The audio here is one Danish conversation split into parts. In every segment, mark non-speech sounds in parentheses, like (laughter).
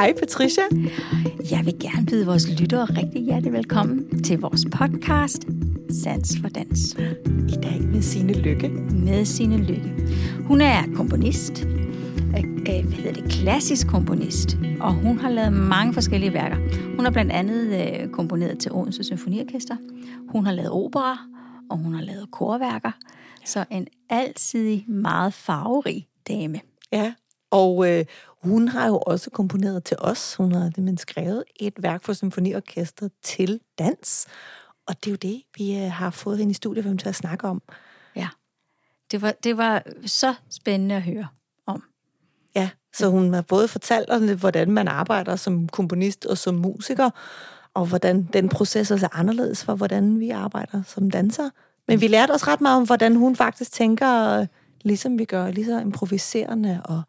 Hej Patricia. Jeg vil gerne byde vores lyttere rigtig hjertelig velkommen til vores podcast Sans for Dans. I dag med Signe Lykke. Med Signe Lykke. Hun er komponist, øh, øh, hvad hedder det, klassisk komponist, og hun har lavet mange forskellige værker. Hun har blandt andet øh, komponeret til Odense Symfoniorkester. Hun har lavet opera, og hun har lavet korværker. Så en alsidig, meget farverig dame. Ja, og øh, hun har jo også komponeret til os. Hun har det, skrevet et værk for symfoniorkestret til dans. Og det er jo det, vi øh, har fået hende i studiet for til at snakke om. Ja, det var, det var så spændende at høre om. Ja, så hun har både fortalt os, hvordan man arbejder som komponist og som musiker, og hvordan den proces er anderledes for, hvordan vi arbejder som danser. Men vi lærte også ret meget om, hvordan hun faktisk tænker, ligesom vi gør, lige så improviserende og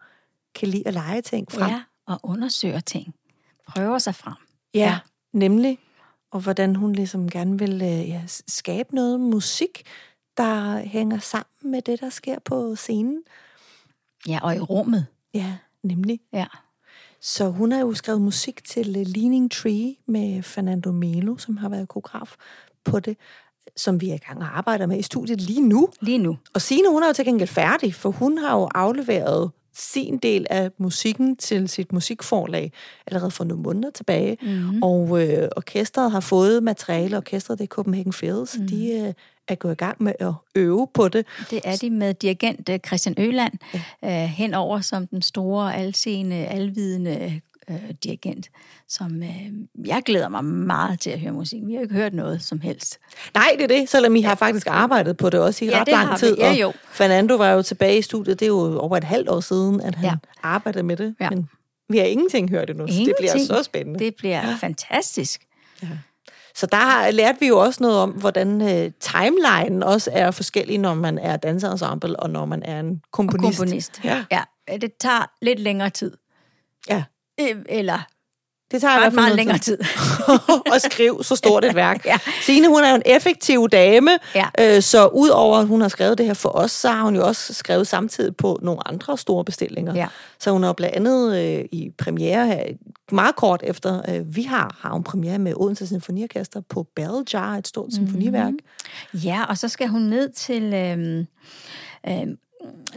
kan lide at lege ting frem. Ja, og undersøger ting. Prøver sig frem. Ja, ja. nemlig. Og hvordan hun ligesom gerne vil øh, ja, skabe noget musik, der hænger sammen med det, der sker på scenen. Ja, og i rummet. Ja, nemlig. Ja. Så hun har jo skrevet musik til øh, Leaning Tree med Fernando Melo, som har været koreograf på det, som vi er i gang og arbejder med i studiet lige nu. Lige nu. Og Signe, hun er jo til gengæld færdig, for hun har jo afleveret sin del af musikken til sit musikforlag allerede for nogle måneder tilbage. Mm-hmm. Og øh, orkestret har fået materiale, orkestret det er Copenhagen Fields, mm-hmm. de øh, er gået i gang med at øve på det. Det er de med dirigent øh, Christian Øland ja. øh, henover som den store, alseende, alvidende øh, dirigent, som øh, jeg glæder mig meget til at høre musik. Vi har ikke hørt noget som helst. Nej, det er det, selvom I har faktisk arbejdet på det også i ja, ret lang tid. Ja, jo. Fernando var jo tilbage i studiet, det er jo over et halvt år siden, at han ja. arbejdede med det. Ja. Men vi har ingenting hørt endnu, ingenting. det bliver så spændende. Det bliver ja. fantastisk. Ja. Så der lærte vi jo også noget om, hvordan uh, timeline også er forskellig, når man er danserensemble, og når man er en komponist. Og komponist. Ja. ja. Det tager lidt længere tid. Ja. Øh, eller det tager ret meget længere tid. (laughs) at skrive så stort et værk. (laughs) ja. Signe, hun er jo en effektiv dame, ja. øh, så udover at hun har skrevet det her for os, så har hun jo også skrevet samtidig på nogle andre store bestillinger. Ja. Så hun har blandt andet øh, i premiere her, meget kort efter øh, vi har, har hun premiere med Odense Symfoniorkester på Bell Jar, et stort mm-hmm. symfoniværk. Ja, og så skal hun ned til øh, øh,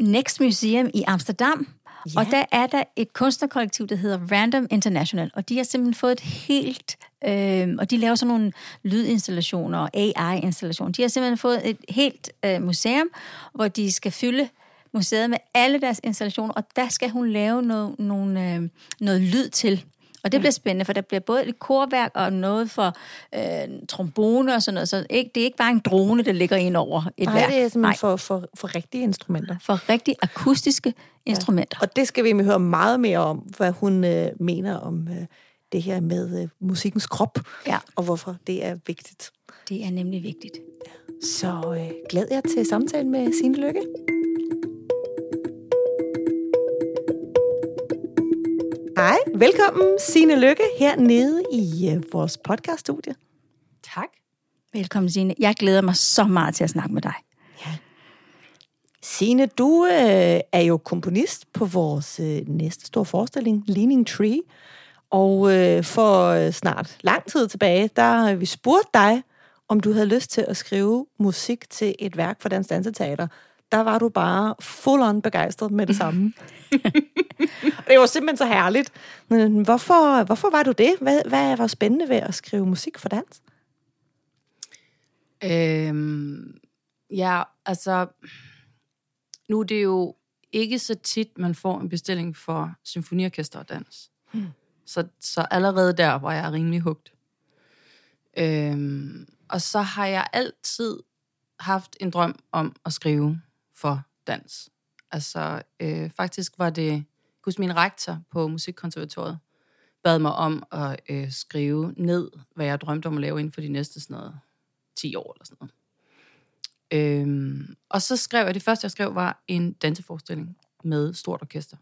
Next Museum i Amsterdam, Ja. Og der er der et kunstnerkollektiv, der hedder Random International, og de har simpelthen fået et helt, øh, og de laver sådan nogle lydinstallationer og AI-installationer. De har simpelthen fået et helt øh, museum, hvor de skal fylde museet med alle deres installationer, og der skal hun lave noget, nogle, øh, noget lyd til. Og det bliver spændende, for der bliver både et korværk og noget for øh, trombone og sådan noget. Så ikke, det er ikke bare en drone, der ligger ind over et Nej, værk. det er simpelthen Nej. For, for, for rigtige instrumenter. For rigtig akustiske instrumenter. Ja. Og det skal vi høre meget mere om, hvad hun øh, mener om øh, det her med øh, musikkens krop, ja. og hvorfor det er vigtigt. Det er nemlig vigtigt. Så øh, glæder jeg til samtalen med Signe Lykke. Hej, velkommen Signe Lykke hernede i øh, vores podcaststudie. Tak. Velkommen Signe. Jeg glæder mig så meget til at snakke med dig. Ja. Signe, du øh, er jo komponist på vores øh, næste store forestilling, Leaning Tree. Og øh, for øh, snart lang tid tilbage, der har vi spurgt dig, om du havde lyst til at skrive musik til et værk for Dansk Danseteater, der var du bare full on begejstret med det samme. det var simpelthen så herligt. Men hvorfor, hvorfor var du det? Hvad, hvad var spændende ved at skrive musik for dans? Øhm, ja, altså, nu er det jo ikke så tit, man får en bestilling for symfoniorkester og dans. Hmm. Så, så allerede der var jeg rimelig hugt. Øhm, og så har jeg altid haft en drøm om at skrive for dans. Altså, øh, faktisk var det, hos min rektor på Musikkonservatoriet, bad mig om at øh, skrive ned, hvad jeg drømte om at lave inden for de næste sådan noget, 10 år eller sådan noget. Øhm, og så skrev jeg, det første jeg skrev var en danseforestilling med stort orkester.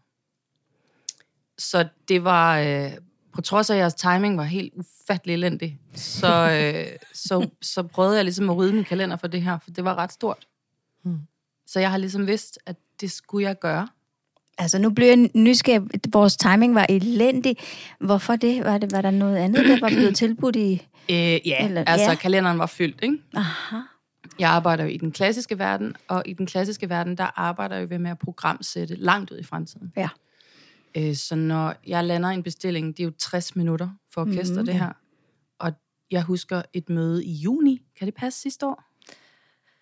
Så det var, øh, på trods af at jeres timing var helt ufattelig elendig, så, (laughs) øh, så, så prøvede jeg ligesom at rydde min kalender for det her, for det var ret stort. Hmm. Så jeg har ligesom vidst, at det skulle jeg gøre. Altså, nu bliver jeg nysgerrig. Vores timing var elendig. Hvorfor det? Var, det? var der noget andet, der var blevet tilbudt i... (clears throat) Øh, ja, Eller- altså ja. kalenderen var fyldt, ikke? Aha. Jeg arbejder jo i den klassiske verden, og i den klassiske verden, der arbejder jeg jo ved med at programsætte langt ud i fremtiden. Ja. Øh, Så når jeg lander en bestilling, det er jo 60 minutter for orkester, mm, det her. Og jeg husker et møde i juni. Kan det passe sidste år?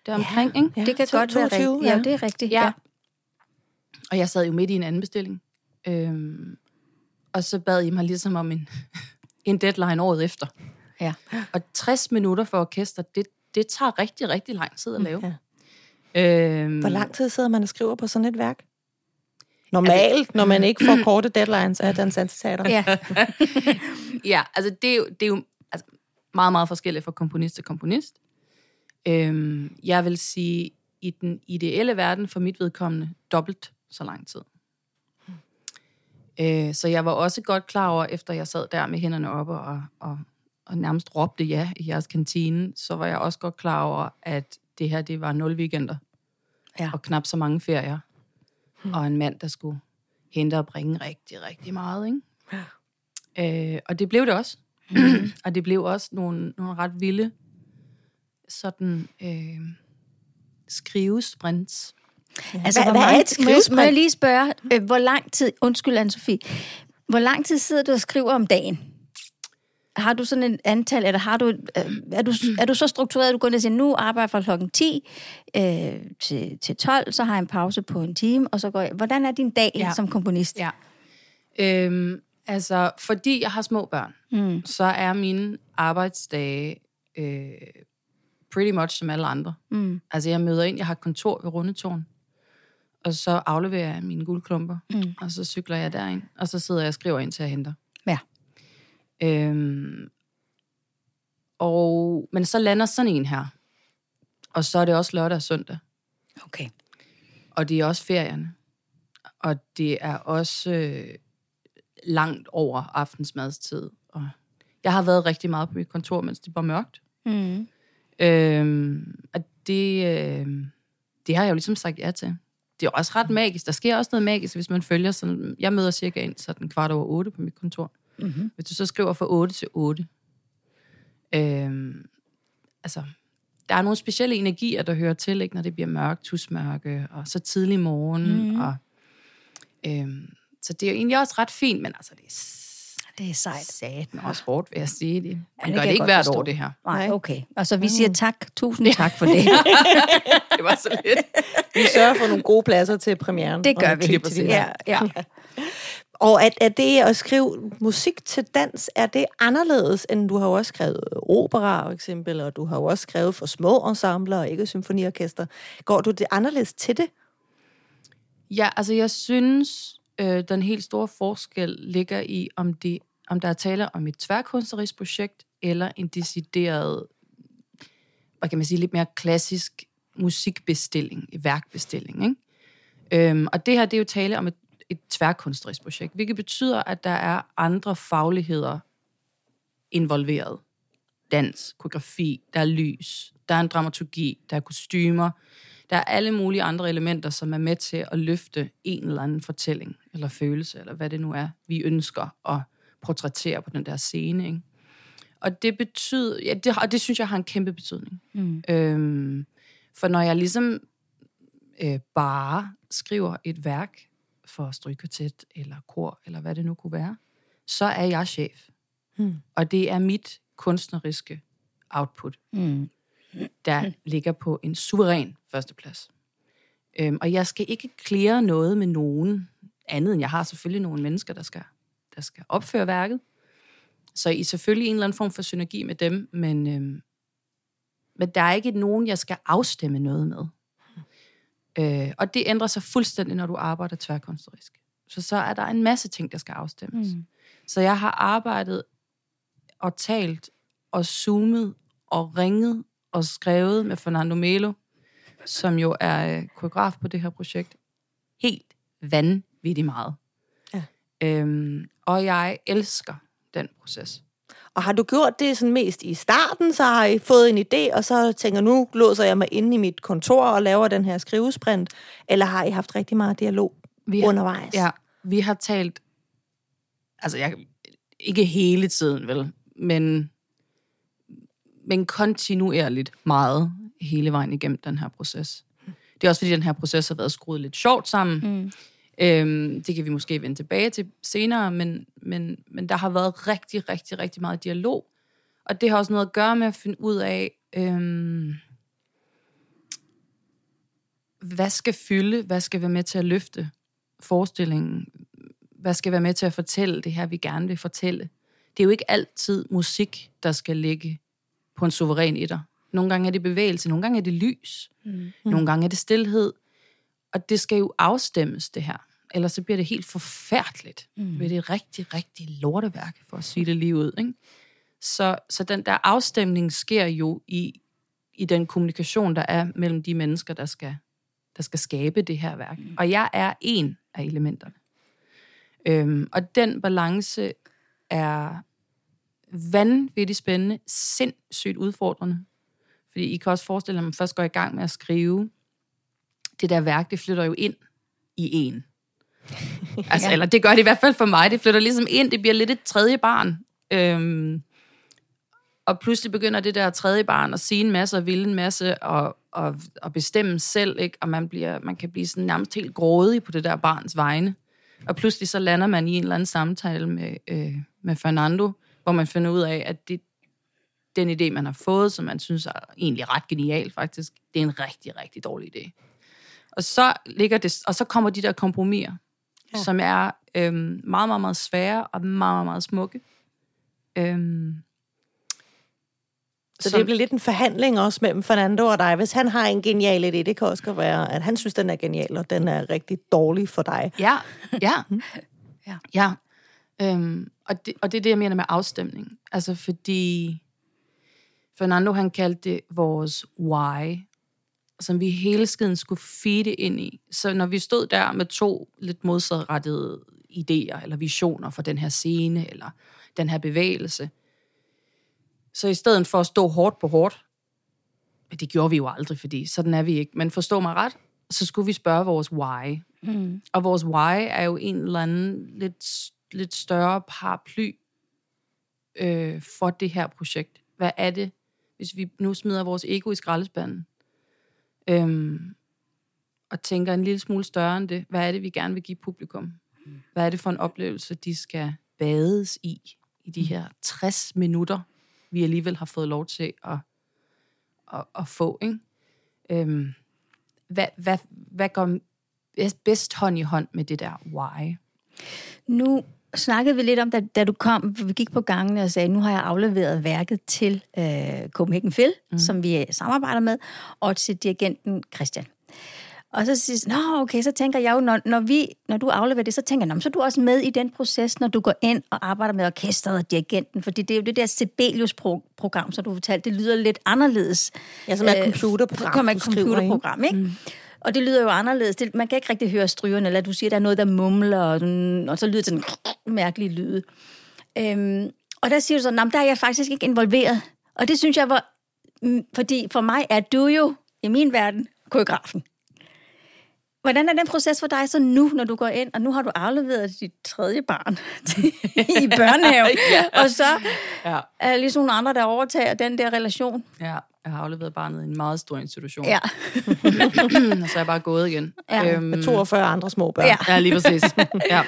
Der omkring, ikke? Ja, Det kan to- godt være 22, rigtigt. Ja, det er rigtigt. Ja. Ja. Og jeg sad jo midt i en anden bestilling. Øhm, og så bad I mig ligesom om en, (laughs) en deadline året efter. ja. Og 60 minutter for orkester, det, det tager rigtig, rigtig lang tid at lave. Ja. Øhm, Hvor lang tid sidder man og skriver på sådan et værk? Normalt, når man ikke får korte deadlines af Dans Teater. ja. (laughs) Ja, altså det er jo, det er jo altså, meget, meget forskelligt fra komponist til komponist. Øhm, jeg vil sige, i den ideelle verden, for mit vedkommende, dobbelt så lang tid. Øh, så jeg var også godt klar over, efter jeg sad der med hænderne oppe og, og, og nærmest råbte ja i jeres kantine, så var jeg også godt klar over, at det her, det var nul weekender. Ja. Og knap så mange ferier. Hmm. Og en mand, der skulle hente og bringe rigtig, rigtig meget, ikke? Øh, og det blev det også. (clears throat) og det blev også nogle, nogle ret vilde sådan øh, skrivesprints. Altså, Hvad- hvor hvad er et må, jeg, må skrivesprint? jeg lige spørge, øh, hvor lang tid, undskyld Anne-Sophie, hvor lang tid sidder du og skriver om dagen? Har du sådan et antal, eller har du, øh, er, du, er du så struktureret, at du går ned og siger, nu arbejder jeg fra klokken 10 øh, til, til 12, så har jeg en pause på en time, og så går jeg. Hvordan er din dag ja. Ja. som komponist? Ja. Øhm, altså, fordi jeg har små børn, Mm. så er mine arbejdsdage øh, pretty much som alle andre. Mm. Altså, jeg møder ind, jeg har kontor ved Rundetårn, og så afleverer jeg mine guldklumper, Mm. og så cykler jeg derind, og så sidder jeg og skriver ind til jeg henter. Ja. Øhm, og, men så lander sådan en her, og så er det også lørdag og søndag. Okay. Og det er også ferierne. Og det er også øh, langt over aftensmadstid. Og jeg har været rigtig meget på mit kontor, mens det var mørkt. Mm. Øhm, og det, øh, det har jeg jo ligesom sagt ja til. Det er også ret magisk. Der sker også noget magisk, hvis man følger sådan... Jeg møder cirka ind sådan kvart over otte på mit kontor. Mm-hmm. Hvis du så skriver fra 8 til 8. Øhm, altså, der er nogle specielle energier, der hører til, ikke, når det bliver mørkt, tusmørke, og så tidlig morgen. Mm. Og, øhm, så det er jo egentlig også ret fint, men altså, det er Det er sejt. satan også hårdt, vil jeg sige det. Man det gør kan det ikke hvert forstå. år, det her. Nej, okay. Og så vi siger tak. Tusind tak for det. (laughs) Det var så lidt. Vi sørger for nogle gode pladser til premieren. Det gør Og vi. til de Ja, her. ja. (laughs) Og at, at det at skrive musik til dans, er det anderledes, end du har jo også skrevet opera, for eksempel, og du har jo også skrevet for små ensembler og ikke symfoniorkester. Går du det anderledes til det? Ja, altså jeg synes, øh, den helt store forskel ligger i, om, det, om der er tale om et tværkunstnerisk projekt, eller en decideret, hvad kan man sige, lidt mere klassisk musikbestilling, værkbestilling. Ikke? Øhm, og det her, det er jo tale om et, et tværkunstnerisk projekt, hvilket betyder, at der er andre fagligheder involveret. Dans, koreografi, der er lys, der er en dramaturgi, der er kostymer, der er alle mulige andre elementer, som er med til at løfte en eller anden fortælling, eller følelse, eller hvad det nu er, vi ønsker at portrættere på den der scene. Ikke? Og det betyder, ja, det, og det synes jeg har en kæmpe betydning. Mm. Øhm, for når jeg ligesom øh, bare skriver et værk for strygkvartet, eller kor, eller hvad det nu kunne være, så er jeg chef. Hmm. Og det er mit kunstneriske output Mm. Der ligger på en suveræn førsteplads. Øhm, og jeg skal ikke klære noget med nogen andet, end jeg har selvfølgelig nogle mennesker, der skal, der skal opføre værket. Så I selvfølgelig en eller anden form for synergi med dem, men, øhm, men der er ikke nogen, jeg skal afstemme noget med. Øh, og det ændrer sig fuldstændig, når du arbejder tværkunstnerisk. Så så er der en masse ting, der skal afstemmes. Mm. Så jeg har arbejdet og talt og zoomet og ringet og skrevet med Fernando Melo, som jo er øh, koreograf på det her projekt, helt vanvittigt meget. Ja. Øhm, og jeg elsker den proces. Og har du gjort det sådan mest i starten, så har I fået en idé, og så tænker nu låser jeg mig inde i mit kontor og laver den her skrivesprint, eller har I haft rigtig meget dialog vi har, undervejs. Ja, vi har talt, altså jeg, ikke hele tiden vel, men, men kontinuerligt meget hele vejen igennem den her proces. Det er også fordi, den her proces har været skruet lidt sjovt sammen. Mm. Øhm, det kan vi måske vende tilbage til senere, men, men, men der har været rigtig, rigtig, rigtig meget dialog. Og det har også noget at gøre med at finde ud af, øhm, hvad skal fylde, hvad skal være med til at løfte forestillingen, hvad skal være med til at fortælle det her, vi gerne vil fortælle. Det er jo ikke altid musik, der skal ligge på en suveræn etter. Nogle gange er det bevægelse, nogle gange er det lys, mm. nogle gange er det stillhed. Og det skal jo afstemmes, det her. Ellers så bliver det helt forfærdeligt. Mm. Det bliver et rigtig, rigtig lorteværk, for at sige det lige ud. Ikke? Så, så den der afstemning sker jo i, i den kommunikation, der er mellem de mennesker, der skal, der skal skabe det her værk. Mm. Og jeg er en af elementerne. Øhm, og den balance er vanvittigt spændende, sindssygt udfordrende. Fordi I kan også forestille jer, at man først går i gang med at skrive, det der værk, det flytter jo ind i en. (laughs) Altså, ja. eller det gør det i hvert fald for mig. Det flytter ligesom ind, det bliver lidt et tredje barn. Øhm, og pludselig begynder det der tredje barn at sige en masse og ville en masse og, og, og bestemme selv, ikke? og man, bliver, man kan blive sådan nærmest helt grådig på det der barns vegne. Og pludselig så lander man i en eller anden samtale med, øh, med Fernando, hvor man finder ud af, at det, den idé, man har fået, som man synes er egentlig ret genial faktisk, det er en rigtig, rigtig dårlig idé. Og så, ligger det, og så kommer de der kompromiser, ja. som er øhm, meget, meget, meget svære og meget, meget, meget smukke. Øhm, så som, det bliver lidt en forhandling også mellem Fernando og dig. Hvis han har en genial idé, det kan også være, at han synes, den er genial, og den er rigtig dårlig for dig. Ja, ja. ja. (laughs) ja. Øhm, og, det, og det er det, jeg mener med afstemning. Altså fordi Fernando, han kaldte det vores why, som vi hele tiden skulle feede ind i. Så når vi stod der med to lidt modsatrettede idéer eller visioner for den her scene eller den her bevægelse, så i stedet for at stå hårdt på hårdt, det gjorde vi jo aldrig, fordi sådan er vi ikke, men forstå mig ret, så skulle vi spørge vores why. Mm. Og vores why er jo en eller anden lidt, lidt større paraply øh, for det her projekt. Hvad er det, hvis vi nu smider vores ego i skraldespanden, øhm, og tænker en lille smule større end det, hvad er det, vi gerne vil give publikum? Hvad er det for en oplevelse, de skal bades i, i de her 60 minutter, vi alligevel har fået lov til at, at, at få, ikke? Øhm, hvad, hvad, hvad går bedst hånd i hånd med det der why? Nu snakkede vi lidt om, da, da du kom, vi gik på gangen og sagde, nu har jeg afleveret værket til øh, Copenhagen Phil, mm. som vi samarbejder med, og til dirigenten Christian. Og så siger nå okay, så tænker jeg jo, når, når, vi, når du afleverer det, så tænker jeg, så er du også med i den proces, når du går ind og arbejder med orkestret og dirigenten, fordi det er jo det der Sibelius-program, som du fortalte, det lyder lidt anderledes. Ja, som er et computerprogram. Som er et computerprogram, ikke? Mm. Og det lyder jo anderledes. Det, man kan ikke rigtig høre strygerne, eller du siger, der er noget, der mumler, og, og så lyder det sådan en mærkelig lyd. Øhm, og der siger du sådan, der er jeg faktisk ikke involveret. Og det synes jeg var, mm, fordi for mig er du jo, i min verden, koreografen. Hvordan er den proces for dig så nu, når du går ind, og nu har du afleveret dit tredje barn (laughs) i børnehave, (laughs) ja. og så ja. er ligesom nogle andre, der overtager den der relation? Ja, jeg har afleveret barnet i en meget stor institution. Ja. (clears throat) og så er jeg bare gået igen. Ja. Øhm, Med 42 andre små børn. Ja, ja lige præcis. (laughs) ja.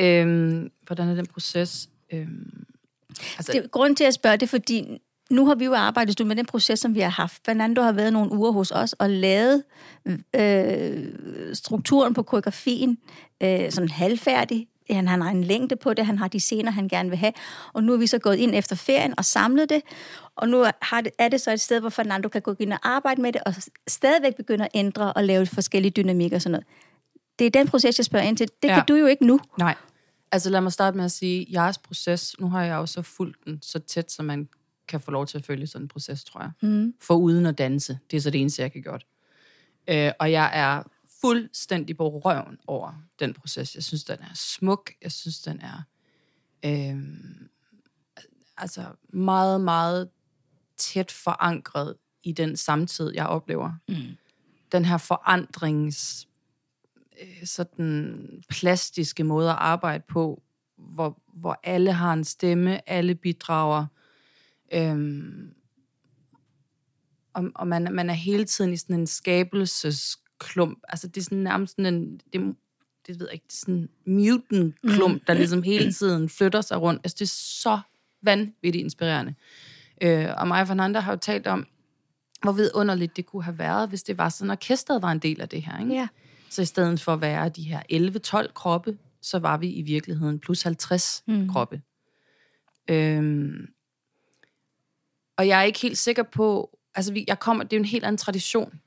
Øhm, hvordan er den proces? Øhm, altså, det, grunden til at spørge det, fordi nu har vi jo arbejdet med den proces, som vi har haft. Fernando har været nogle uger hos os og lavet øh, strukturen på koreografien øh, sådan halvfærdig. Han, han har en længde på det, han har de scener, han gerne vil have. Og nu er vi så gået ind efter ferien og samlet det. Og nu har det, er det så et sted, hvor Fernando kan gå ind og arbejde med det, og stadigvæk begynde at ændre og lave forskellige dynamikker og sådan noget. Det er den proces, jeg spørger ind til. Det ja. kan du jo ikke nu. Nej. Altså lad mig starte med at sige, jeres proces, nu har jeg jo så fulgt den så tæt, som man kan få lov til at følge sådan en proces, tror jeg. Mm. For uden at danse. Det er så det eneste, jeg kan gøre. Øh, og jeg er fuldstændig på røven over den proces. Jeg synes, den er smuk. Jeg synes, den er øh, altså meget, meget tæt forankret i den samtid, jeg oplever. Mm. Den her forandrings øh, sådan plastiske måde at arbejde på, hvor, hvor alle har en stemme, alle bidrager. Øhm, og og man, man er hele tiden i sådan en skabelsesklump. Altså det er sådan nærmest sådan en, det, det ved jeg ikke, det er sådan en mutant-klump, der ligesom hele tiden flytter sig rundt. Altså det er så vanvittigt inspirerende. Øh, og Maja Fernanda har jo talt om, hvor vidunderligt det kunne have været, hvis det var sådan, at orkestret var en del af det her. Ikke? Ja. Så i stedet for at være de her 11-12 kroppe, så var vi i virkeligheden plus 50 mm. kroppe. Øhm, og jeg er ikke helt sikker på, altså vi, jeg kommer, det er jo en helt anden tradition.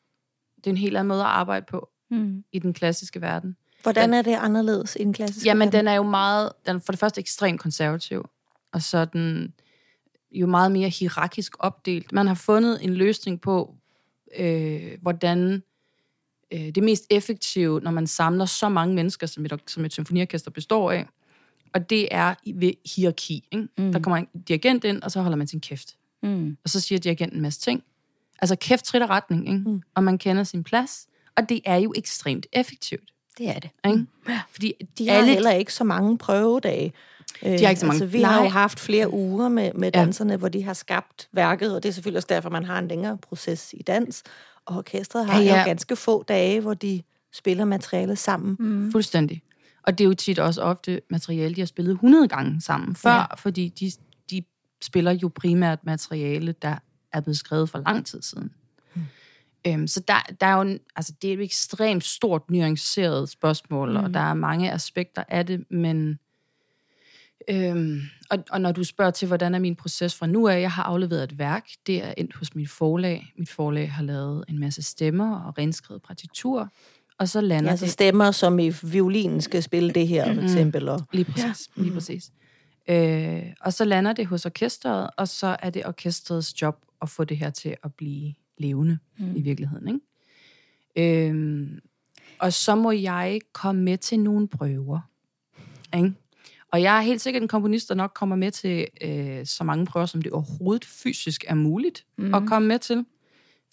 Det er en helt anden måde at arbejde på Mm. i den klassiske verden. Hvordan er det anderledes i den klassiske Jamen, verden? den er jo meget, den er for det første ekstremt konservativ, og så den jo meget mere hierarkisk opdelt. Man har fundet en løsning på, øh, hvordan øh, det mest effektive, når man samler så mange mennesker, som et, som et symfoniorkester består af, og det er i- ved hierarki. Ikke? Mm. Der kommer en dirigent ind, og så holder man sin kæft. Mm. Og så siger dirigenten en masse ting. Altså kæft trit og retning, ikke? Mm. og man kender sin plads, og det er jo ekstremt effektivt. Det er det. Ikke? Fordi De har alle heller ikke så mange prøvedage. De har ikke så mange. Altså, vi har Nej. jo haft flere uger med, med Ja. danserne, hvor de har skabt værket, og det er selvfølgelig også derfor, man har en længere proces i dans. Og orkestret har Ja, ja, ja. jo ganske få dage, hvor de spiller materialet sammen. Mm. Fuldstændig. Og det er jo tit også ofte materiale, de har spillet 100 gange sammen før, Ja. ja. fordi de spiller jo primært materiale, der er blevet skrevet for lang tid siden. Mm. Øhm, så der, der er jo en, altså det er et ekstremt stort, nuanceret spørgsmål, mm. og der er mange aspekter af det, men øhm, og, og når du spørger til, hvordan er min proces fra nu af, jeg har afleveret et værk, det er endt hos mit forlag. Mit forlag har lavet en masse stemmer og renskrevet partitur, og så lander Ja, altså det... stemmer, som i violinen skal spille det her, for eksempel. Og, Lige præcis. Ja. Lige præcis. Øh, og så lander det hos orkestret, og så er det orkestrets job at få det her til at blive levende mm. i virkeligheden. Ikke? Øh, og så må jeg komme med til nogle prøver. Ikke? Og jeg er helt sikkert en komponist, der nok kommer med til øh, så mange prøver, som det overhovedet fysisk er muligt mm. at komme med til.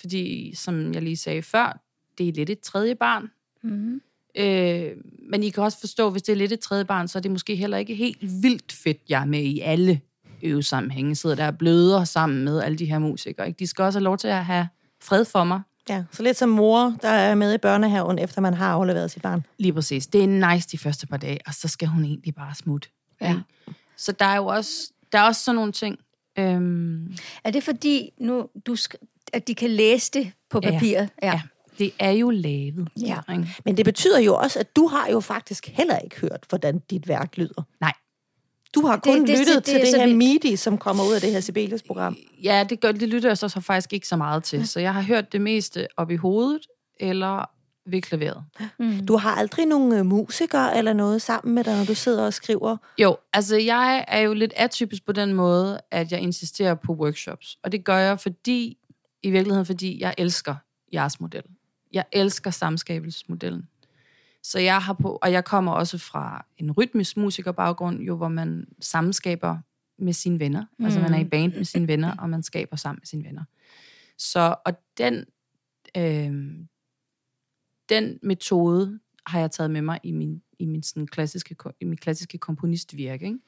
Fordi, som jeg lige sagde før, det er lidt et tredje barn. Mm. Øh, men I kan også forstå, hvis det er lidt et tredje barn, så er det måske heller ikke helt vildt fedt, jeg er med i alle øvesammenhænge. Sidder der og bløder sammen med alle de her musikere. Ikke? De skal også have lov til at have fred for mig. ja, så lidt som mor, der er med i børnehaven, efter man har afleveret sit barn. Lige præcis. Det er nice de første par dage, og så skal hun egentlig bare smutte. Ja. ikke? Så der er jo også, der er også sådan nogle ting. Øhm, Er det fordi, nu, du sk- at de kan læse det på Ja. papiret? ja, det er jo lavet. Ja. Ikke? Men det betyder jo også, at du har jo faktisk heller ikke hørt, hvordan dit værk lyder. Nej. Du har kun Det- det, det- det, lyttet det- til det er det, her vildt. MIDI, som kommer ud af det her Sibelius-program. Ja, det, gør, det lytter jeg så, så faktisk ikke så meget til. Så jeg har hørt det meste op i hovedet, eller ved klaveret. Mm. Du har aldrig nogen øh, musikere eller noget sammen med dig, når du sidder og skriver. Jo, altså jeg er jo lidt atypisk på den måde, at jeg insisterer på workshops. Og det gør jeg, fordi, i virkeligheden, fordi jeg elsker jeres model. Jeg elsker samskabelsesmodellen. Så jeg har på, og jeg kommer også fra en rytmisk musikerbaggrund, jo, hvor man samskaber med sine venner. Mm. Altså man er i band med sine venner, og man skaber sammen med sine venner. Så, og den, øh, den metode har jeg taget med mig i min, i min sådan klassiske, i min klassiske komponistvirke. Ikke?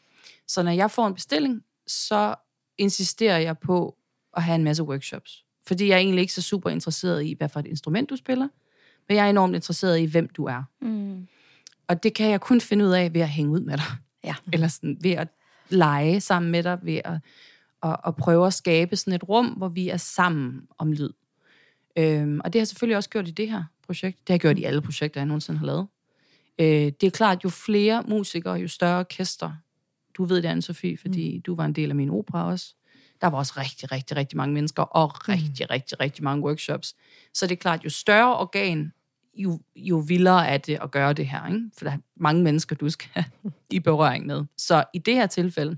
Så når jeg får en bestilling, så insisterer jeg på at have en masse workshops. Fordi jeg er egentlig ikke så super interesseret i, hvad for et instrument du spiller, men jeg er enormt interesseret i, hvem du er. Mm. Og det kan jeg kun finde ud af ved at hænge ud med dig. Ja. (laughs) Eller sådan, ved at lege sammen med dig, ved at, at, at prøve at skabe sådan et rum, hvor vi er sammen om lyd. Øhm, og det har jeg selvfølgelig også gjort i det her projekt. Det har jeg gjort i alle projekter, jeg nogensinde har lavet. Øh, det er klart, jo flere musikere, jo større orkester. Du ved det, Anne-Sophie, fordi mm. du var en del af min opera også. Der var også rigtig, rigtig, rigtig mange mennesker, og rigtig, rigtig, rigtig mange workshops. Så det er klart, jo større organ, jo, jo vildere er det at gøre det her. Ikke? For der er mange mennesker, du skal i berøring med. Så i det her tilfælde,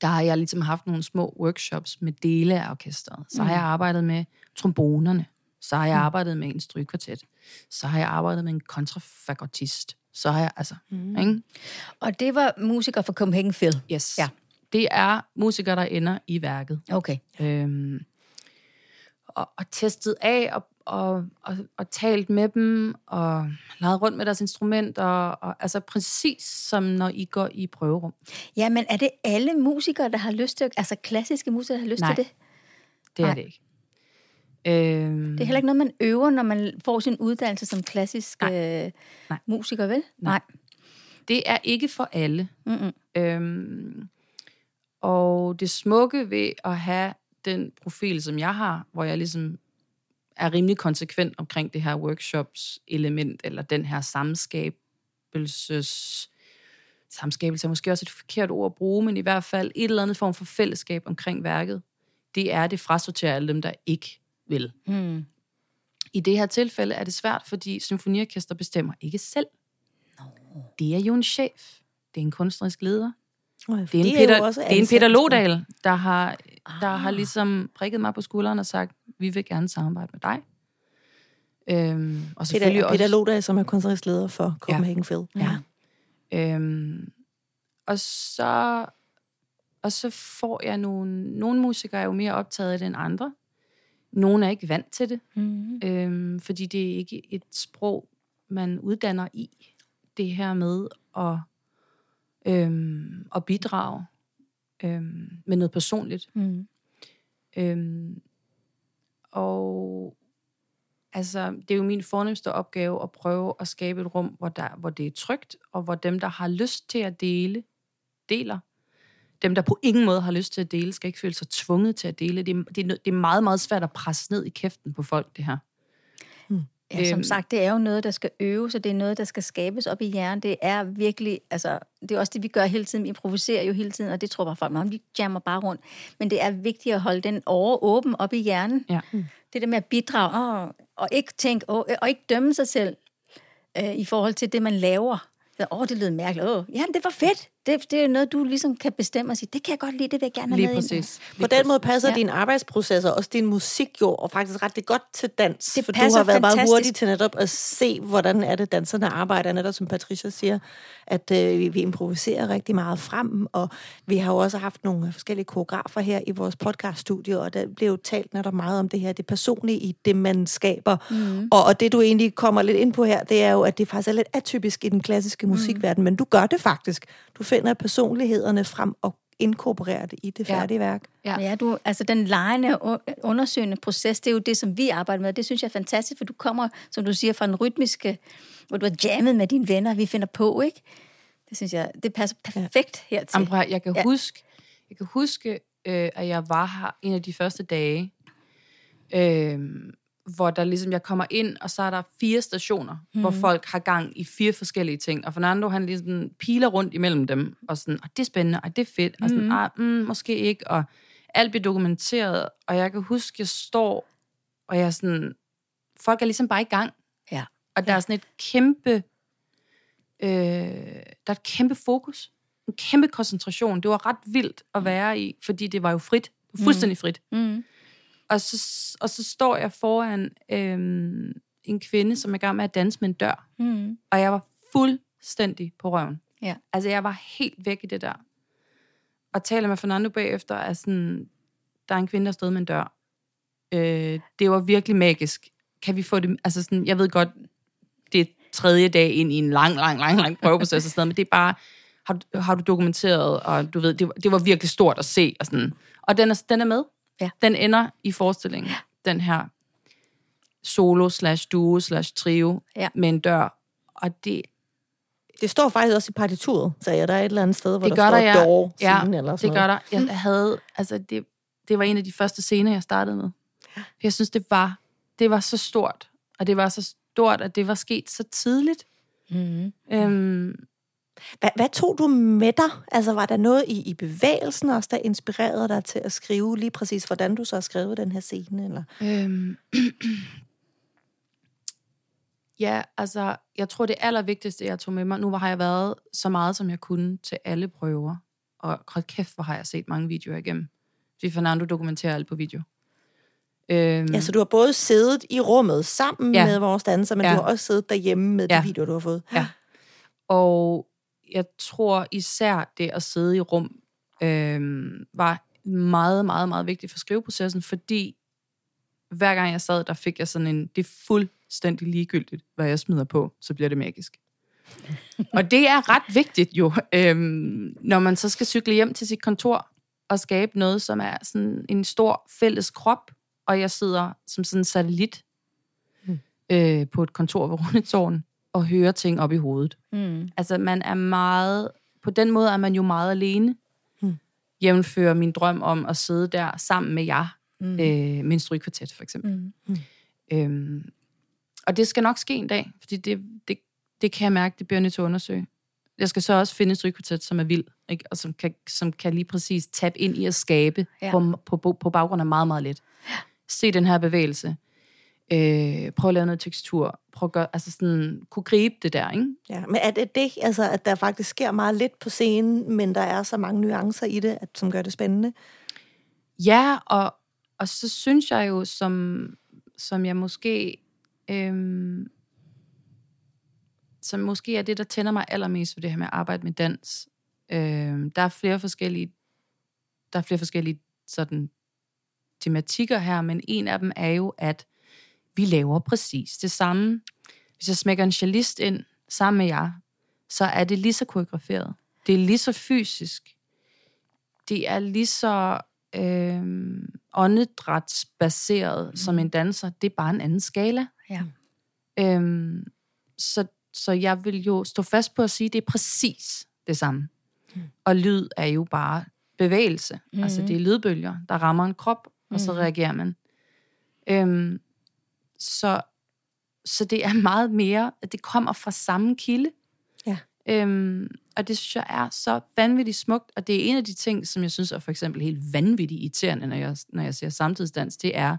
der har jeg ligesom haft nogle små workshops med dele af orkestret. Så har jeg arbejdet med trombonerne. Så har jeg arbejdet med en strygekvartet. Så har jeg arbejdet med en kontrafagotist. Så har jeg, altså, mm. ikke? Og det var musikere fra Copenhagen Phil. Yes. Ja. Det er musikere, der ender i værket. Okay. Øhm, og, og testet af og, og, og, og talt med dem, og leget rundt med deres instrumenter, og, altså præcis som når I går i prøverum. Ja, men er det alle musikere, der har lyst til, altså klassiske musikere, der har lyst Nej. til det? Det er Nej. det ikke. Øhm, Det er heller ikke noget, man øver, når man får sin uddannelse som klassisk Nej. øh, Nej. musiker, vel? Nej. Det er ikke for alle. Mm-mm. Øhm, og det smukke ved at have den profil, som jeg har, hvor jeg ligesom er rimelig konsekvent omkring det her workshops element, eller den her samskabelses... Samskabelse er måske også et forkert ord at bruge, men i hvert fald et eller andet form for fællesskab omkring værket. Det er det frasorterer alle dem, der ikke vil. Mm. I det her tilfælde er det svært, fordi symfoniorkester bestemmer ikke selv. Det er jo en chef. Det er en kunstnerisk leder. Det Det er en Peter, det er en Peter Lodal, der har, der har ligesom prikket mig på skulderen og sagt, vi vil gerne samarbejde med dig. Øhm, og selvfølgelig Peter, Peter også, Loda, som er kunstnerisk leder for Copenhagen Phil. Ja. Øhm, og så og så får jeg nogle, nogle musikere er jo mere optaget af det end andre. Nogle er ikke vant til det, Mm. øhm, fordi det er ikke et sprog, man uddanner i. Det her med at, øhm, at bidrage øhm, med noget personligt. Mm. Øhm, og altså, det er jo min fornemmeste opgave at prøve at skabe et rum, hvor, der, hvor det er trygt, og hvor dem, der har lyst til at dele, deler. Dem, der på ingen måde har lyst til at dele, skal ikke føle sig tvunget til at dele. Det er, det er, det er meget, meget svært at presse ned i kæften på folk, det her. Ja, som Øhm. sagt, det er jo noget, der skal øves, og det er noget, der skal skabes op i hjernen. Det er virkelig, altså, det er også det, vi gør hele tiden. Vi improviserer jo hele tiden, og det tror bare folk meget om. Vi jammer bare rundt. Men det er vigtigt at holde den over åben op i hjernen. Ja. Det der med at bidrage, åh, og ikke tænke, åh, og ikke dømme sig selv øh, i forhold til det, man laver. Så, åh, det lød mærkeligt. Åh, ja, det var fedt. Det, det er noget, du ligesom kan bestemme og sige, det kan jeg godt lide, det vil jeg gerne have Lige med ind. præcis. På den måde passer Ja. din arbejdsproces og også din musik jo og faktisk ret godt til dans. Det for du passer har været meget fantastisk. hurtig til netop at se, hvordan er det, danserne arbejder. Netop som Patricia siger, at øh, vi, vi improviserer rigtig meget frem, og vi har jo også haft nogle forskellige koreografer her i vores podcaststudio, og der blev jo talt netop meget om det her, det personlige i det, man skaber. Mm. Og, og det, du egentlig kommer lidt ind på her, det er jo, at det faktisk er lidt atypisk i den klassiske musikverden, men du gør det faktisk. Du finder personlighederne frem og inkorporerer det i det Ja. færdige værk. Ja. Ja, du, altså den lejende, undersøgende proces, det er jo det, som vi arbejder med. Det synes jeg er fantastisk, for du kommer, som du siger, fra den rytmiske, hvor du har jammet med dine venner, vi finder på, ikke? Det synes jeg, det passer perfekt hertil. Prøv at høre, jeg kan Ja. ja. huske, jeg kan huske øh, at jeg var her en af de første dage, øh, hvor der ligesom, jeg kommer ind, og så er der fire stationer, mm. hvor folk har gang i fire forskellige ting. Og Fernando, han ligesom piler rundt imellem dem, og sådan, og det er spændende, og det er fedt, og sådan, ah, mm, måske ikke, og alt bliver dokumenteret, og jeg kan huske, jeg står, og jeg er sådan, folk er ligesom bare i gang. Ja. Og der er sådan et kæmpe, øh, der er et kæmpe fokus, en kæmpe koncentration. Det var ret vildt at være i, fordi det var jo frit, fuldstændig frit. Mm. Og så, og så står jeg foran øhm, en kvinde, som er i gang med at danse med en dør. Mm. Og jeg var fuldstændig på røven. Ja. Altså, jeg var helt væk i det der. Og taler med Fernando bagefter, er sådan, der er en kvinde, der stod med en dør. Øh, det var virkelig magisk. Kan vi få det, altså sådan, jeg ved godt, det er tredje dag ind i en lang, lang, lang, lang prøveproces og sådan noget, men det er bare, har, du- har du dokumenteret, og du ved, det, var- det var virkelig stort at se, og sådan. Og den er, den er med. Ja. Den ender i forestillingen, den her solo slash duo slash trio Ja. med en dør. Og det, Det står faktisk også i partituret, sagde jeg. Der er et eller andet sted, hvor det der gør står der, ja. door ja, scene eller sådan det gør der. Jeg havde, altså det, det var en af de første scener, jeg startede med. Jeg synes, det var, det var så stort. Og det var så stort, at det var sket så tidligt. Mm. Øhm, Hvad, hvad tog du med dig? Altså, var der noget i, i bevægelsen også, der inspirerede dig til at skrive lige præcis, hvordan du så har skrevet den her scene? Eller? Øhm, (clears throat) ja, altså, jeg tror det allervigtigste, jeg tog med mig, nu har jeg været så meget, som jeg kunne til alle prøver, og hold kæft, hvor har jeg set mange videoer igennem. Fordi Fernando dokumenterer alt på video. Øhm, Ja, så du har både siddet i rummet sammen Ja. med vores danser, men Ja. du har også siddet derhjemme med Ja. de videoer, du har fået. Ja. Og jeg tror især det at sidde i rum øhm, var meget, meget, meget vigtigt for skriveprocessen, fordi hver gang jeg sad, der fik jeg sådan en, det er fuldstændig ligegyldigt, hvad jeg smider på, så bliver det magisk. (laughs) og det er ret vigtigt jo, øhm, når man så skal cykle hjem til sit kontor og skabe noget, som er sådan en stor fælles krop, og jeg sidder som sådan en satellit mm. øh, på et kontor ved Rundetårn og hører ting op i hovedet. Mm. Altså man er meget, på den måde er man jo meget alene, mm. jævnfører min drøm om at sidde der sammen med jer, mm. øh, med en strygkvartet for eksempel. Mm. Mm. Øhm, og det skal nok ske en dag, fordi det, det, det kan jeg mærke, det bliver jeg nødt til at undersøge. Jeg skal så også finde en strygkvartet, som er vild, ikke? og som kan, som kan lige præcis tabe ind i at skabe ja. på, på, på baggrund af meget, meget let. Se den her bevægelse. Øh, prøv at lave noget tekstur. Prøv at gøre, altså sådan, kunne gribe det der, ikke? Ja, men er det det, altså, at der faktisk sker meget lidt på scenen, men der er så mange nuancer i det, at, som gør det spændende? Ja, og, og så synes jeg jo, som, som jeg måske... Øhm, som måske er det, der tænder mig allermest for det her med at arbejde med dans. Øhm, der er flere forskellige der er flere forskellige sådan tematikker her, men en af dem er jo, at vi laver præcis det samme. Hvis jeg smækker en cellist ind sammen med jer, så er det lige så koreograferet. Det er lige så fysisk. Det er lige så øh, åndedrætsbaseret mm. som en danser. Det er bare en anden skala. Ja. Øhm, så, så jeg vil jo stå fast på at sige, at det er præcis det samme. Mm. Og lyd er jo bare bevægelse. Mm. Altså det er lydbølger, der rammer en krop, og så mm. reagerer man. Øhm, så, så det er (laughs) meget mere, at det kommer fra samme kilde. Ja. Øhm, og det synes jeg er så vanvittigt smukt, og det er en af de ting, som jeg synes er for eksempel helt vanvittigt irriterende, når jeg, når jeg ser samtidsdans, det er,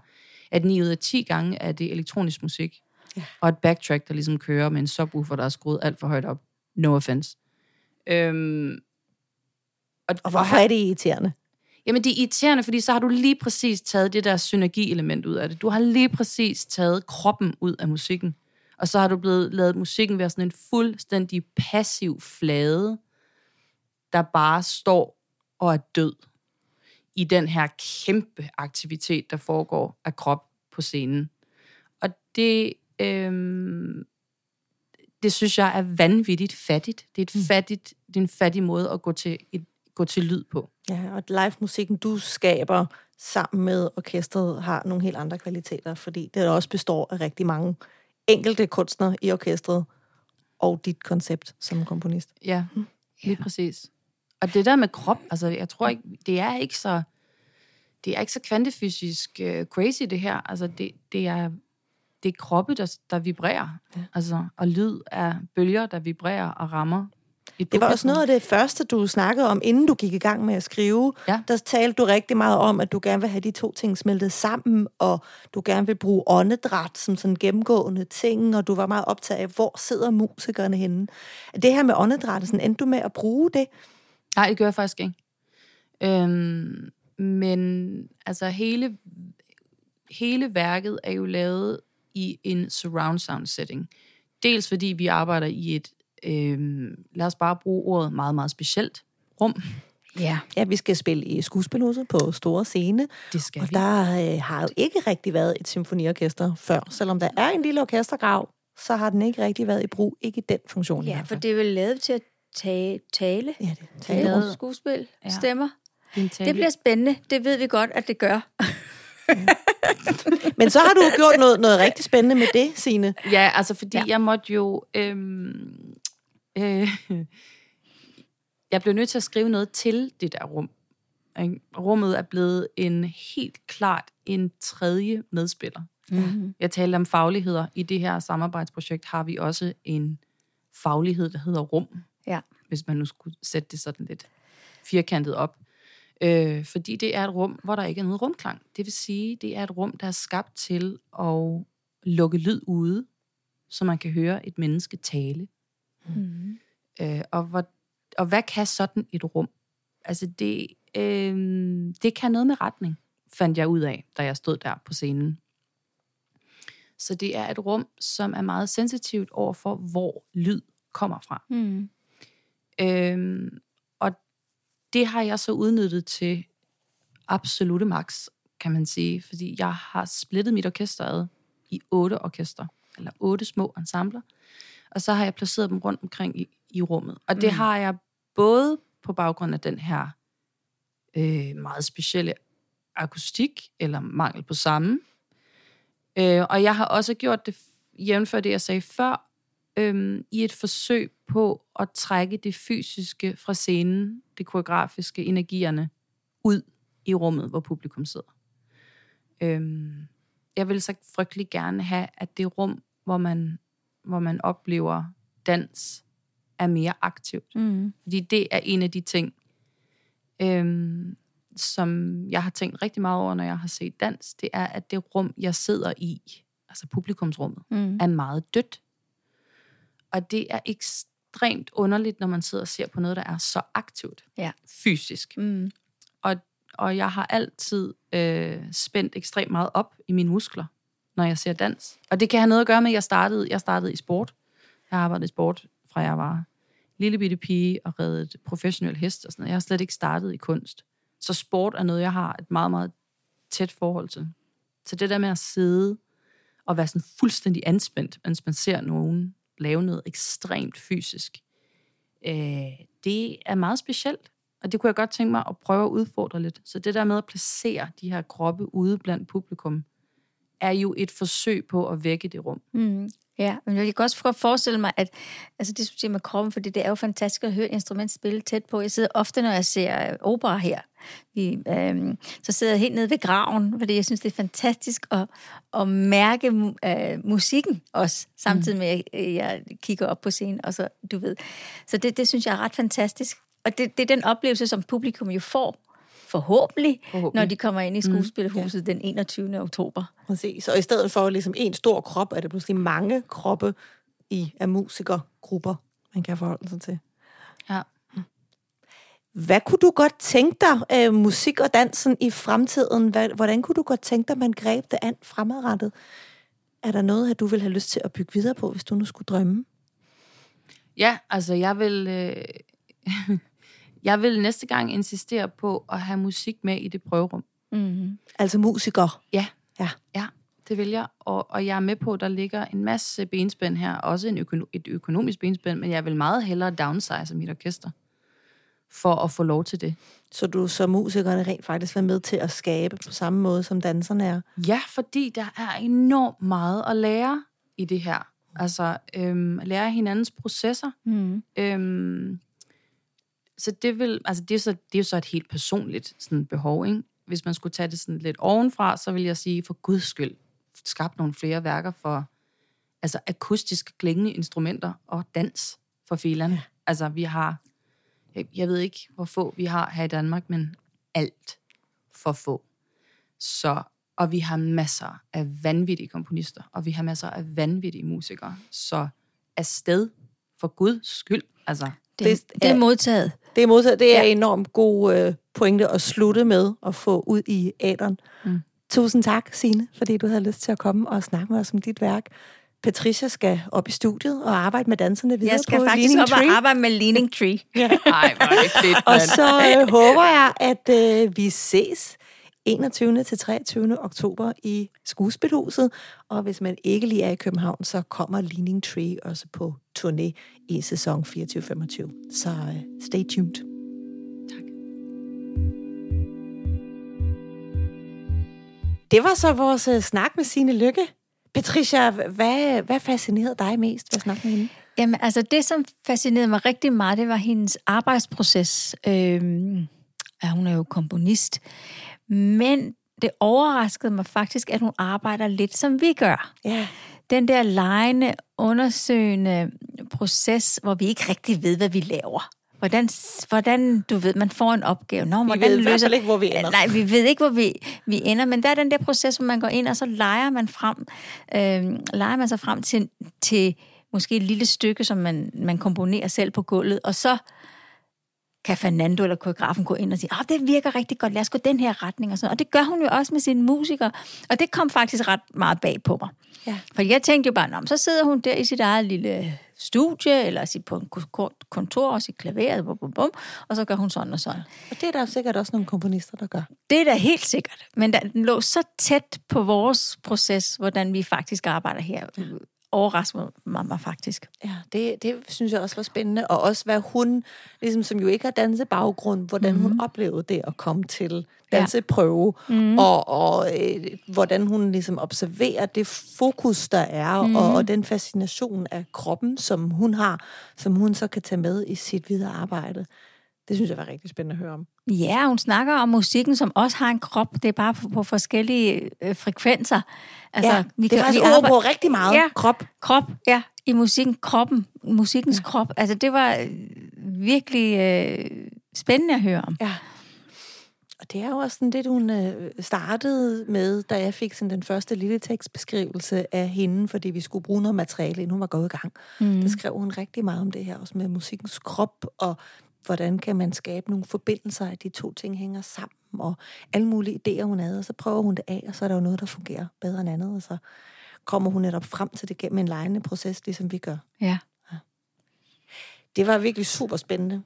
at 9 ud af 10 gange er det elektronisk musik, ja. og et backtrack, der ligesom kører med en subwoofer, der er skruet alt for højt op. No offense. Øhm, og, og hvorfor er det irriterende? Jamen, det er irriterende, fordi så har du lige præcis taget det der synergielement ud af det. Du har lige præcis taget kroppen ud af musikken. Og så har du blevet lavet musikken være sådan en fuldstændig passiv flade, der bare står og er død i den her kæmpe aktivitet, der foregår af krop på scenen. Og det, øhm, det synes jeg er vanvittigt fattigt. Det er, et mm. fattigt, det er en fattig måde at gå til et gå til lyd på. Ja, og live-musikken, du skaber sammen med orkestret, har nogle helt andre kvaliteter, fordi det også består af rigtig mange enkelte kunstnere i orkestret, og dit koncept som komponist. Ja, mm. lige ja. præcis. Og det der med krop, altså jeg tror ikke, det er ikke så, det er ikke så kvantefysisk uh, crazy det her. Altså det, det er, det er kroppe, der, der vibrerer. Ja. Altså, og lyd er bølger, der vibrerer og rammer det var også noget af det første, du snakkede om, inden du gik i gang med at skrive. Ja. Der talte du rigtig meget om, at du gerne vil have de to ting smeltet sammen, og du gerne vil bruge åndedræt som sådan gennemgående ting, og du var meget optaget af, hvor sidder musikerne henne. Det her med åndedræt, sådan, endte du med at bruge det? Nej, det gør jeg faktisk ikke. Øhm, men altså hele, hele værket er jo lavet i en surround sound setting. Dels fordi vi arbejder i et øh, lad os bare bruge ordet meget, meget specielt, rum. Ja. ja, vi skal spille i skuespilhuset på store scene. Det skal og vi. der øh, har jo ikke rigtig været et symfoniorkester før. Selvom der er en lille orkestergrav, så har den ikke rigtig været i brug. Ikke i den funktion. Ja, for det er vel lavet til at tage, tale. Ja, det tale. Lavet skuespil, ja. stemmer. Det bliver spændende. Det ved vi godt, at det gør. Men så har du gjort noget, noget rigtig spændende med det, Signe. Ja, altså fordi ja. jeg måtte jo... Øhm, øh, jeg blev nødt til at skrive noget til det der rum. Rummet er blevet en helt klart en tredje medspiller. Mm-hmm. Jeg talte om fagligheder. I det her samarbejdsprojekt har vi også en faglighed, der hedder rum. Ja. Hvis man nu skulle sætte det sådan lidt firkantet op. Øh, fordi det er et rum, hvor der ikke er noget rumklang. Det vil sige, det er et rum, der er skabt til at lukke lyd ude, så man kan høre et menneske tale. Mm. Øh, og, hvor, og hvad kan sådan et rum? Altså det, øh, det kan noget med retning, fandt jeg ud af, da jeg stod der på scenen. Så det er et rum, som er meget sensitivt over for, hvor lyd kommer fra. Mm. Øh, og det har jeg så udnyttet til absolute max kan man sige, fordi jeg har splittet mit orkester ad i otte orkester, eller otte små ensembler, og så har jeg placeret dem rundt omkring i, i rummet. Og det mm. har jeg både på baggrund af den her øh, meget specielle akustik, eller mangel på samme, øh, og jeg har også gjort det, jævnfør det, jeg sagde før, øh, i et forsøg på at trække det fysiske fra scenen, det koreografiske, energierne, ud i rummet, hvor publikum sidder. Øhm, jeg vil så frygtelig gerne have, at det rum, hvor man, hvor man oplever dans, er mere aktivt. Mm. Fordi det er en af de ting, øhm, som jeg har tænkt rigtig meget over, når jeg har set dans, det er, at det rum, jeg sidder i, altså publikumsrummet, mm. er meget dødt. Og det er ekstremt underligt, når man sidder og ser på noget, der er så aktivt, ja. fysisk. Mm. Og og jeg har altid øh, spændt ekstremt meget op i mine muskler, når jeg ser dans. Og det kan have noget at gøre med, at jeg startede, jeg startede i sport. Jeg arbejdede i sport, fra jeg var lille bitte pige og reddet professionel hest og sådan noget. Jeg har slet ikke startet i kunst. Så sport er noget, jeg har et meget, meget tæt forhold til. Så det der med at sidde og være sådan fuldstændig anspændt, mens man ser nogen lave noget ekstremt fysisk, øh, det er meget specielt. Og det kunne jeg godt tænke mig at prøve at udfordre lidt. Så det der med at placere de her kroppe ude blandt publikum, er jo et forsøg på at vække det rum. Mm. Ja, men jeg kan også forestille mig, at altså det siger med kroppen, fordi det er jo fantastisk at høre instrument spille tæt på. Jeg sidder ofte, når jeg ser øh, opera her, vi, øhm, så sidder jeg helt nede ved graven, fordi jeg synes, det er fantastisk at, at mærke øh, musikken også, samtidig med, at jeg, jeg kigger op på scenen, og så, du ved. Så det, det synes jeg er ret fantastisk. Og det, det er den oplevelse, som publikum jo får, forhåbentlig, forhåbentlig. når de kommer ind i mm. skuespilhuset mm, ja. den 21. oktober. Præcis. Og i stedet for ligesom en stor krop, er det pludselig mange kroppe i af musikergrupper, man kan forholde sig til. Ja. Hvad kunne du godt tænke dig, øh, musik og dansen i fremtiden? Hvad, hvordan kunne du godt tænke dig, man greb det an fremadrettet? Er der noget, at du vil have lyst til at bygge videre på, hvis du nu skulle drømme? Ja, altså jeg vil... Øh (laughs) Jeg vil næste gang insistere på at have musik med i det prøverum. Mm-hmm. Altså musiker? Ja. Ja. ja, det vil jeg. Og, og jeg er med på, at der ligger en masse benspænd her. Også en økono- et økonomisk benspænd, men jeg vil meget hellere downsize mit orkester for at få lov til det. Så du som musikerne rent faktisk være med til at skabe på samme måde, som danserne er? Ja, fordi der er enormt meget at lære i det her. Altså, øhm, lære hinandens processer. Mm. Øhm, så det vil, altså det er, så, det er jo så et helt personligt sådan behov, ikke? Hvis man skulle tage det sådan lidt ovenfra, så vil jeg sige, for guds skyld, skabt nogle flere værker for altså akustiske klingende instrumenter og dans for filerne. Ja. Altså vi har, jeg, jeg ved ikke, hvor få vi har her i Danmark, men alt for få. Så, og vi har masser af vanvittige komponister, og vi har masser af vanvittige musikere. Så afsted, for guds skyld. Altså, det, det, det er modtaget. Det er modtaget. Det er ja. enormt god øh, pointe at slutte med at få ud i æderen. Mm. Tusind tak, Signe, fordi du havde lyst til at komme og snakke med os om dit værk. Patricia skal op i studiet og arbejde med danserne videre Jeg skal på faktisk Leaning op Tree. og arbejde med Leaning Tree. ja. (laughs) Ej, hvor er det fedt, Og så øh, håber jeg, at øh, vi ses 21. til 23. oktober i Skuespilhuset. Og hvis man ikke lige er i København, så kommer Leaning Tree også på turné i sæson 24-25. Så uh, stay tuned. Tak. Det var så vores uh, snak med Signe Lykke. Patricia, hvad, hvad fascinerede dig mest ved at snakke med hende? Jamen, altså det, som fascinerede mig rigtig meget, det var hendes arbejdsproces. Øhm, ja, hun er jo komponist. Men det overraskede mig faktisk, at hun arbejder lidt som vi gør. Ja. Den der lejende, undersøgende proces, hvor vi ikke rigtig ved, hvad vi laver. Hvordan, hvordan, du ved, man får en opgave. Nå, vi hvordan ved fald ikke, hvor vi ender. Nej, vi ved ikke, hvor vi, vi ender, men der er den der proces, hvor man går ind, og så leger man frem, øh, leger man sig frem til, til måske et lille stykke, som man, man komponerer selv på gulvet, og så kan Fernando eller koreografen gå ind og sige, at det virker rigtig godt, lad os gå den her retning og sådan Og det gør hun jo også med sine musikere, og det kom faktisk ret meget bag på mig. Ja. For jeg tænkte jo bare, så sidder hun der i sit eget lille studie, eller sit på en kontor og sit klaver, bum, bum, bum, og så gør hun sådan og sådan. Og det er der sikkert også nogle komponister, der gør. Det er da helt sikkert. Men den lå så tæt på vores proces, hvordan vi faktisk arbejder her overraskede mig, mig faktisk. Ja, det, det synes jeg også var spændende. Og også hvad hun, ligesom, som jo ikke har dansebaggrund, hvordan mm-hmm. hun mhm. oplevede det at komme til danseprøve, ja. mm-hmm. og, og øh, hvordan hun ligesom observerer det fokus, der er, mm-hmm. og, og den fascination af kroppen, som hun har, som hun så kan tage med i sit videre arbejde. Det synes jeg var rigtig spændende at høre om. Ja, hun snakker om musikken, som også har en krop. Det er bare på, på forskellige øh, frekvenser. Altså, ja, vi det er kan, faktisk ord på rigtig meget. Ja, krop. Krop, ja. I musikken, kroppen. Musikkens ja. krop. Altså, det var øh, virkelig øh, spændende at høre om. Ja. Og det er jo også sådan det, hun øh, startede med, da jeg fik sådan den første lille tekstbeskrivelse af hende, fordi vi skulle bruge noget materiale, inden hun var gået i gang. Mm. Der skrev hun rigtig meget om det her, også med musikkens krop, og hvordan kan man skabe nogle forbindelser, at de to ting hænger sammen, og alle mulige idéer, hun havde, og så prøver hun det af, og så er der jo noget, der fungerer bedre end andet, og så kommer hun netop frem til det gennem en lejende proces, ligesom vi gør. Ja. ja. Det var virkelig super spændende.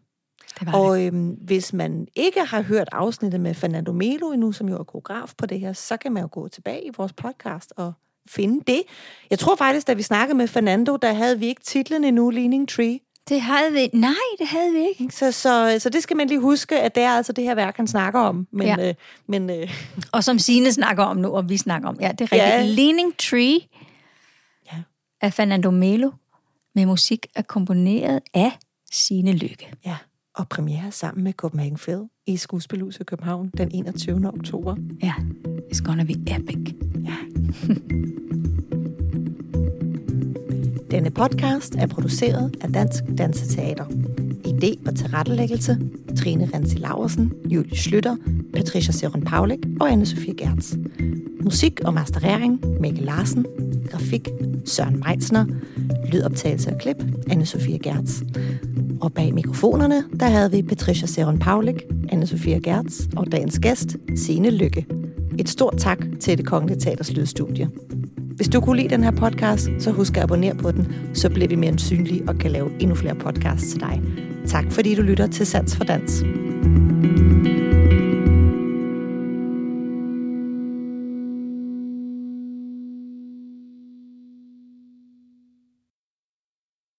Det var og det. Øhm, hvis man ikke har hørt afsnittet med Fernando Melo endnu, som jo er koreograf på det her, så kan man jo gå tilbage i vores podcast og finde det. Jeg tror faktisk, da vi snakkede med Fernando, der havde vi ikke titlen endnu, Leaning Tree. Det havde vi. Nej, det havde vi ikke. Så, så, så det skal man lige huske, at det er altså det her værk, han snakker om. Men, ja. øh, men, øh. (laughs) Og som Sine snakker om nu, og vi snakker om. Ja, det er rigtigt. Ja. Leaning Tree ja. af Fernando Melo med musik er komponeret af Sine Lykke. Ja, og premiere sammen med Copenhagen Phil i Skuespilhuset København den 21. oktober. Ja, it's gonna be epic. Ja. (laughs) Denne podcast er produceret af Dansk Danseteater. Idé og tilrettelæggelse Trine Rensi Laversen, Julie Slytter, Patricia Søren Paulik og Anne-Sophie Gertz. Musik og masterering Mikkel Larsen. Grafik Søren Meitzner. Lydoptagelse og klip Anne-Sophie Gertz. Og bag mikrofonerne, der havde vi Patricia Søren Paulik, Anne-Sophie Gertz og dagens gæst, Signe Lykke. Et stort tak til det Kongelige Teaters Lydstudie. Hvis du kunne lide den her podcast, så husk at abonnere på den, så bliver vi mere synlige og kan lave endnu flere podcasts til dig. Tak fordi du lytter til Sands for Dans. thank you